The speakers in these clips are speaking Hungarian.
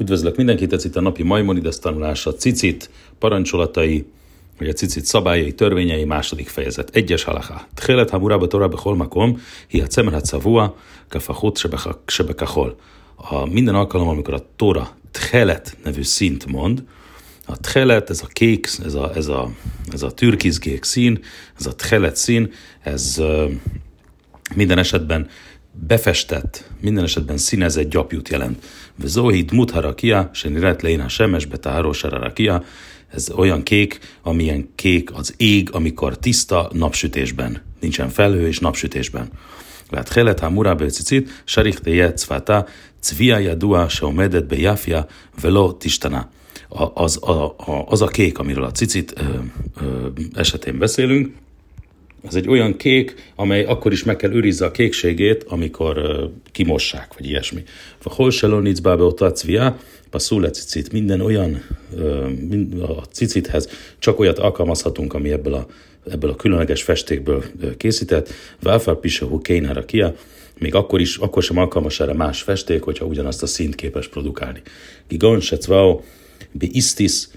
Üdvözlök mindenkit, ez itt a napi Maimonides tanulása, cicit, parancsolatai, vagy a cicit szabályai, törvényei, második fejezet. Egyes halacha. Tchelet hamurába torába holmakom, hi a cemerhat szavua, kafachut sebekahol. A minden alkalom, amikor a Tóra Tchelet nevű szint mond, a tchelet, ez a kék, ez a, ez a, ez a türkizgék szín, ez a tchelet szín, ez minden esetben befestett, minden esetben színezett gyapjút jelent. Zohid mutharakia, se niret leina semesbe tárosararakia, ez olyan kék, amilyen kék az ég, amikor tiszta napsütésben. Nincsen felhő és napsütésben. Lát helet ha murábe cicit, sarich te jecvata, cvia jadua, se omedet be jafia, velo tistana. Az, a, a, az a kék, amiről a cicit ö, ö, esetén beszélünk, ez egy olyan kék, amely akkor is meg kell őrizze a kékségét, amikor uh, kimossák, vagy ilyesmi. A hol selonic ott a cvia, passzul cicit, minden olyan, uh, mind, a cicithez csak olyat alkalmazhatunk, ami ebből a, ebből a különleges festékből készített. Válfár pisahu kénára kia, még akkor is, akkor sem alkalmas erre más festék, hogyha ugyanazt a szint képes produkálni. Gigon se cvao, bi istis,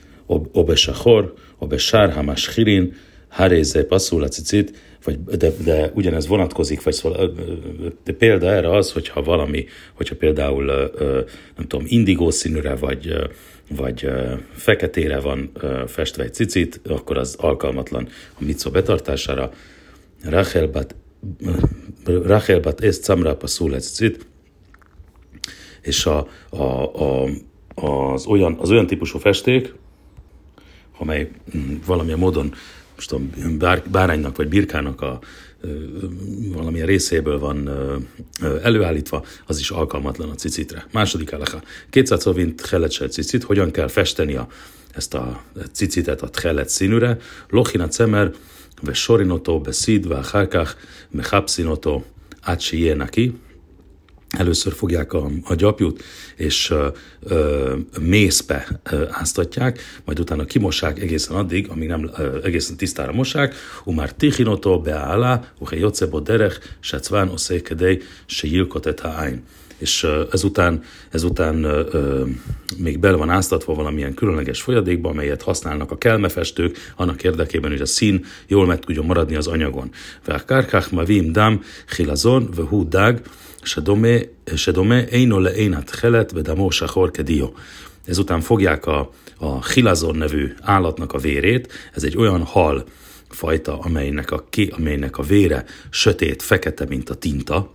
obe sahor, obe sárha más hirin, Haréze passzul a cicit, vagy de, de ugyanez vonatkozik, vagy szóval, de példa erre az, hogyha valami, hogyha például nem tudom, indigó színűre, vagy, vagy feketére van festve egy cicit, akkor az alkalmatlan a mitszó betartására. Rachelbat, Rachelbat ez camra passzul egy cicit, és a, a, a, az, olyan, az olyan típusú festék, amely mm, valamilyen módon most tudom, bár, báránynak vagy birkának a valamilyen részéből van előállítva, az is alkalmatlan a cicitre. Második elecha. 200 szovint heletse cicit, hogyan kell festeni a, ezt a cicitet a tchelet színűre. Lochina cemer, ve sorinoto, be szid, ve hárkach, me hapszinoto, át neki, először fogják a, a gyapjút, és ö, ö, mészbe ö, áztatják, majd utána kimossák egészen addig, amíg nem ö, egészen tisztára mossák, umár tichinoto beállá, uhe jocebo derech, se cván oszékedej, se jilkot et és ezután, ezután ö, még bele van áztatva valamilyen különleges folyadékba, amelyet használnak a kelmefestők, annak érdekében, hogy a szín jól meg tudjon maradni az anyagon. Várkárkák ma vim dam, hilazon, ve hú dag, שדומה אינו לעין התכלת ודמו שחור כדיו. Ezután fogják a, a hilazon nevű állatnak a vérét, ez egy olyan hal fajta, amelynek a, amelynek a vére sötét, fekete, mint a tinta.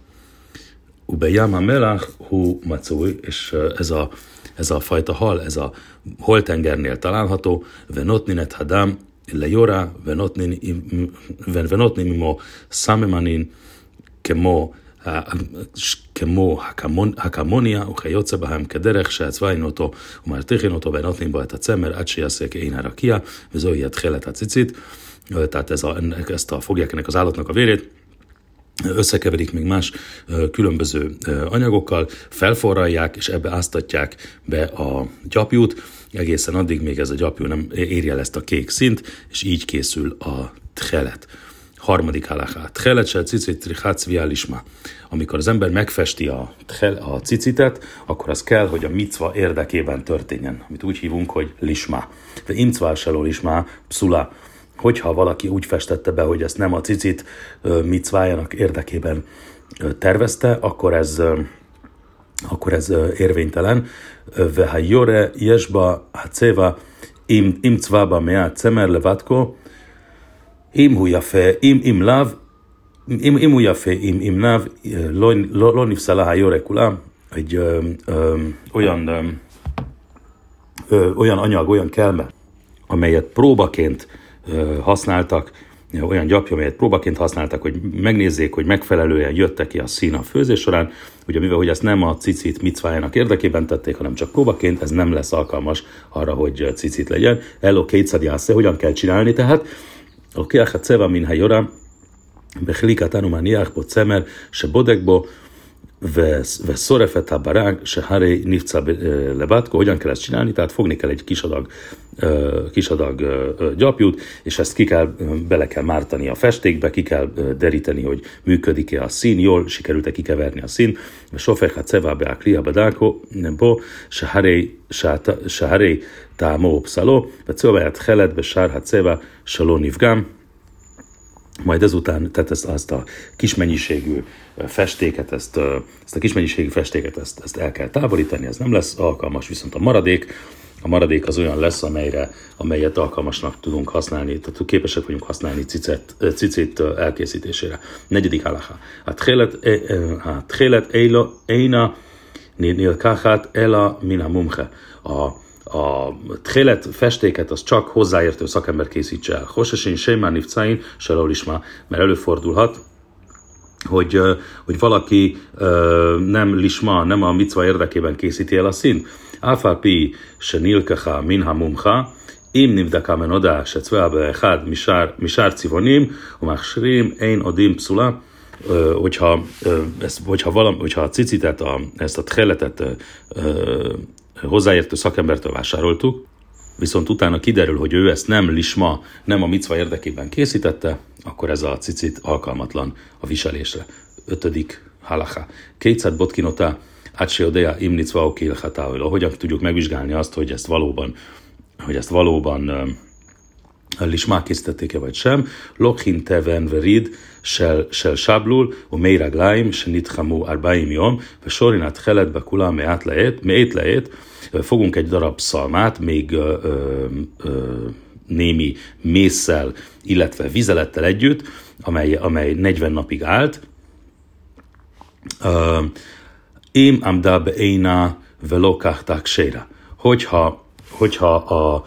Ube yama melach hu macúj, és ez a, ez a fajta hal, ez a holtengernél található, venotninet hadam, lejora, venotnin mimo samemanin, kemo כמו הקמוניה וכיוצא בהם כדרך שהצבעין אותו ומרתיחין אותו ונותנים בו את הצמר עד שיעשה כעין הרקיע, וזוהי התחילת הציצית. Tehát ez a, ezt a, fogják ennek az állatnak a vérét, összekeverik még más különböző anyagokkal, felforralják, és ebbe áztatják be a gyapjút, egészen addig még ez a gyapjú nem érje el ezt a kék szint, és így készül a trelet. Harmadik halachá. Tchelet se cicit trichat viálisma. Amikor az ember megfesti a, a cicitet, akkor az kell, hogy a micva érdekében történjen, amit úgy hívunk, hogy lisma. De imcvál seló lisma, pszula. Hogyha valaki úgy festette be, hogy ezt nem a cicit micvájának érdekében tervezte, akkor ez akkor ez érvénytelen. Veha jore jesba haceva im, im cvába mea cemer levatko, אם הוא יפה, אם, אם לאו, אם, אם הוא יפה, אם, אם לאו, לא, לא, לא נפסלה היורה כולם, egy ö, ö, olyan, ö, ö, olyan anyag, olyan kelme, amelyet próbaként ö, használtak, olyan gyapja, amelyet próbaként használtak, hogy megnézzék, hogy megfelelően jöttek ki a szín a főzés során. Ugye mivel, hogy ezt nem a cicit micvájának érdekében tették, hanem csak próbaként, ez nem lesz alkalmas arra, hogy cicit legyen. Ello kétszadiásze, hogyan kell csinálni tehát? לוקח הצבע מן היורה בחליקתן ומניח בו צמר שבודק בו Veszorefet a barák, se haré nifca lebatko, hogyan kell ezt csinálni? Tehát fogni kell egy kis adag, kis adag gyapjút, és ezt ki kell, bele kell mártani a festékbe, ki kell deríteni, hogy működik-e a szín, jól sikerült-e kikeverni a szín. Sofecha cevábe a klia badáko, bo, se haré támó pszaló, vagy cövaját heledbe sárha ceva, saló majd ezután, tehát ezt, azt a kis mennyiségű festéket, ezt, ezt a kis mennyiségű festéket ezt, ezt el kell távolítani, ez nem lesz alkalmas, viszont a maradék, a maradék az olyan lesz, amelyre, amelyet alkalmasnak tudunk használni, tehát képesek vagyunk használni cicet, cicit elkészítésére. Negyedik halacha. A tchelet, e, e, a eina nilkachat ela mina mumche. A, a trélet festéket az csak hozzáértő szakember készítse el. Hosesin Sejmán Nivcain, Selolisma, mert előfordulhat, hogy, hogy valaki nem lisma, nem a micva érdekében készíti el a színt. Alfa pi se nilkecha minha mumcha, אם נבדקה מנודה שצבעה באחד משאר, משאר צבעונים ומכשירים אין עודים פסולה, hogyha, ezt, hogyha, valam, hogyha a cicitet, a, ezt a tcheletet hozzáértő szakembertől vásároltuk, viszont utána kiderül, hogy ő ezt nem lisma, nem a micva érdekében készítette, akkor ez a cicit alkalmatlan a viselésre. Ötödik halacha. Kétszer botkinota Acsiodea imnicva okilhatául. Hogyan tudjuk megvizsgálni azt, hogy ezt valóban, hogy ezt valóban lismák készítették-e vagy sem. Lokhin teven verid sel, sel sablul, o meiraglaim, se nithamu arbaim yom, ve sorinat heletbe kula meét lehet, meét lehet, fogunk egy darab szalmát, még ö, ö, némi mészsel, illetve vizelettel együtt, amely, amely 40 napig állt. Én amda beéna velokachták séra. Hogyha, hogyha a,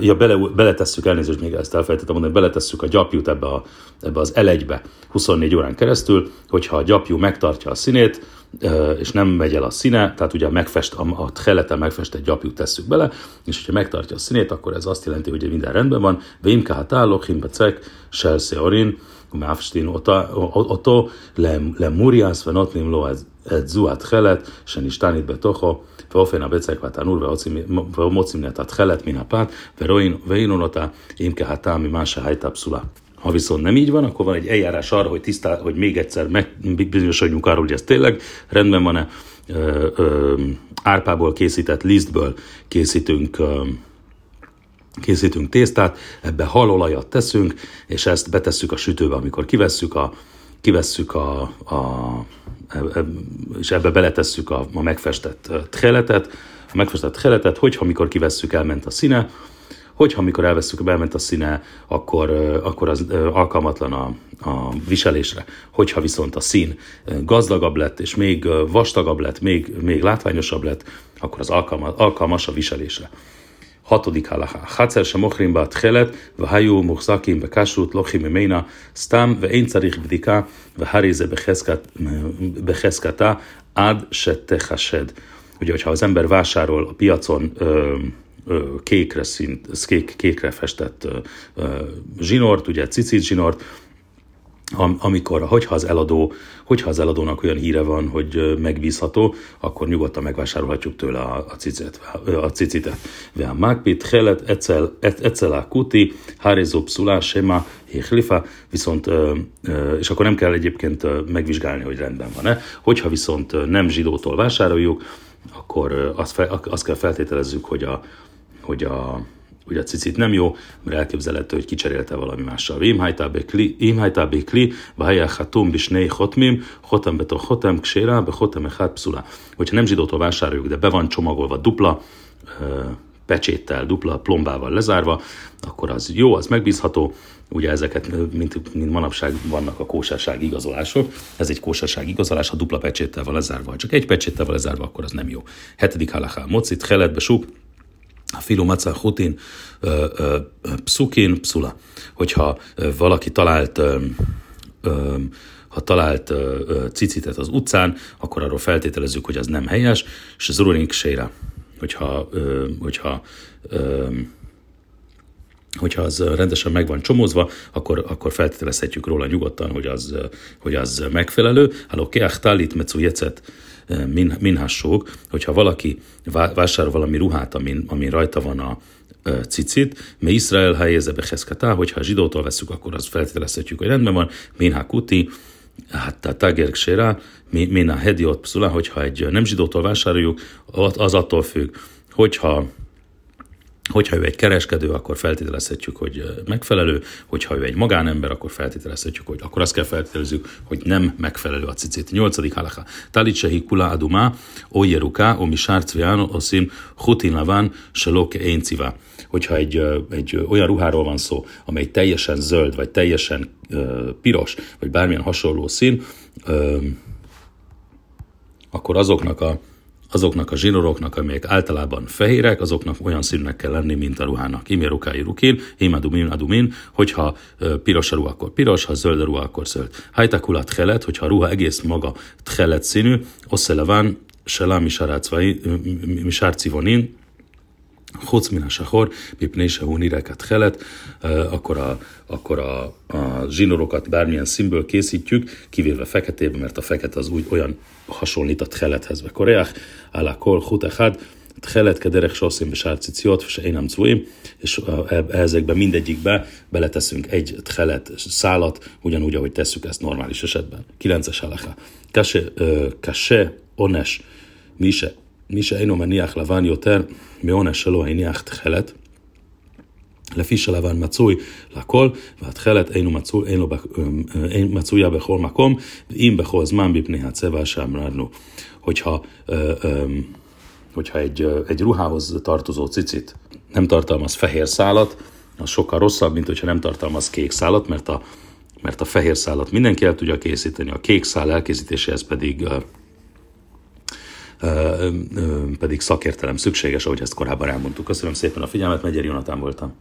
ja, bele, beletesszük, elnézést, még ezt elfelejtettem mondani, beletesszük a gyapjút ebbe, a, ebbe az elegybe 24 órán keresztül, hogyha a gyapjú megtartja a színét, és nem megy el a színe, tehát ugye a, megfest, a, a theleten megfestett gyapjút tesszük bele, és hogyha megtartja a színét, akkor ez azt jelenti, hogy minden rendben van. Vimka hatálok, himbecek, selse orin, máfstin oto, le muriász, ve notnim lo ez zuat helet, se nistánit betocho, ואופן הבצק והתנור ומוצאים את התכלת מן הפת, וראינו אותה אם כהתה ממה שהייתה פסולה. Ha viszont nem így van, akkor van egy eljárás arra, hogy, tisztá, hogy még egyszer megbizonyosodjunk arról, hogy ez tényleg rendben van-e. Ö, ö, árpából készített lisztből készítünk ö, készítünk tésztát, ebbe halolajat teszünk, és ezt betesszük a sütőbe, amikor kivesszük a, kivesszük a, a e, e, és ebbe beletesszük a, a megfestett treletet, a megfestett treletet, hogyha mikor kivesszük, elment a színe, hogyha amikor elveszük, belment a színe, akkor, akkor az alkalmatlan a, a viselésre. Hogyha viszont a szín gazdagabb lett, és még vastagabb lett, még, még látványosabb lett, akkor az alkalmas, alkalmas a viselésre. Hatodik halaká. Hacer sem ochrim bát tchelet, ve hajú muhzakim be kashrut lochim eména, stam ve én carich bdika, ve harize beheszkata, ad se tehased. Ugye, hogyha az ember vásárol a piacon ö, kékre, szint, kék, kékre festett zsinort, ugye cicit zsinort, amikor, hogyha az eladó, hogyha az eladónak olyan híre van, hogy megbízható, akkor nyugodtan megvásárolhatjuk tőle a, a, cicet, a cicitet. Vea magpit, helet, ecel a kuti, hárizó pszulá, sema, héhlifa, viszont, és akkor nem kell egyébként megvizsgálni, hogy rendben van-e. Hogyha viszont nem zsidótól vásároljuk, akkor azt, fel, azt kell feltételezzük, hogy a, hogy a, hogy a cicit nem jó, mert elképzelhető, hogy kicserélte valami mással. Imhajtá békli, vahajá hatum bisnei hotmim, hotem beto hotem ksérá, be hotem echát pszula. Hogyha nem zsidótól vásároljuk, de be van csomagolva dupla, pecséttel, dupla plombával lezárva, akkor az jó, az megbízható. Ugye ezeket, mint, mint manapság vannak a kóserság igazolások, ez egy kóserság igazolás, ha dupla pecséttel van lezárva, csak egy pecséttel van lezárva, akkor az nem jó. Hetedik halaká, mocit, heletbe suk, Filu Maca Hutin Pszukin Pszula. Hogyha valaki talált ha talált cicitet az utcán, akkor arról feltételezzük, hogy az nem helyes, és az urink séra, hogyha, hogyha hogyha az rendesen meg van csomózva, akkor, akkor feltételezhetjük róla nyugodtan, hogy az, hogy az megfelelő. Halló, keach talit mecu jecet min, minhassók, hogyha valaki vásárol valami ruhát, amin, amin rajta van a cicit, me Izrael helyeze beheszkatá, hogyha a zsidótól veszük, akkor az feltételezhetjük, hogy rendben van, minha kuti, hát a tager ksera, min a hediot pszula, hogyha egy nem zsidótól vásároljuk, az attól függ, hogyha Hogyha ő egy kereskedő, akkor feltételezhetjük, hogy megfelelő, hogyha ő egy magánember, akkor feltételezhetjük, hogy akkor azt kell feltételezzük, hogy nem megfelelő a cicit. Nyolcadik halacha. Talitsehi kula aduma, o jeruka, o mi sárcvián, o szim, hutin laván, se loke énciva. Hogyha egy, egy olyan ruháról van szó, amely teljesen zöld, vagy teljesen uh, piros, vagy bármilyen hasonló szín, uh, akkor azoknak a azoknak a zsinóroknak, amelyek általában fehérek, azoknak olyan színnek kell lenni, mint a ruhának. Imi rukai rukin, imadumin adumin, hogyha piros a ruha, akkor piros, ha zöld a ruha, akkor zöld. Hajtakulat helet, hogyha a ruha egész maga tchelet színű, oszelevan, selá misárcivonin, Hoc min a sahor, mipné se hunireket helet, akkor, a, akkor a, a zsinorokat bármilyen színből készítjük, kivéve feketébe, mert a fekete az úgy olyan hasonlít a tchelethez. Ve koreach, ala kol hutechad, tchelet kederek soszim besárciciot, se én nem cuim, és ezekben mindegyikbe beleteszünk egy tchelet szálat, ugyanúgy, ahogy tesszük ezt normális esetben. 9-es halacha. Kase, kase, ones, mise, מי שאינו מניח לבן יותר מעונש שלו הניח תכלת, לפי שלבן מצוי לכל, והתכלת אינו מצוי, אינו, אין, מצויה בכל מקום, אם בכל זמן מפני הצבע שאמרנו. Hogyha, hogyha egy, egy ruhához tartozó cicit nem tartalmaz fehér szálat, az sokkal rosszabb, mint hogyha nem tartalmaz kék szálat, mert a, mert a fehér szálat mindenki el tudja készíteni, a kék szál elkészítéséhez pedig pedig szakértelem szükséges, ahogy ezt korábban elmondtuk. Köszönöm szépen a figyelmet, Megyer Jonatán voltam.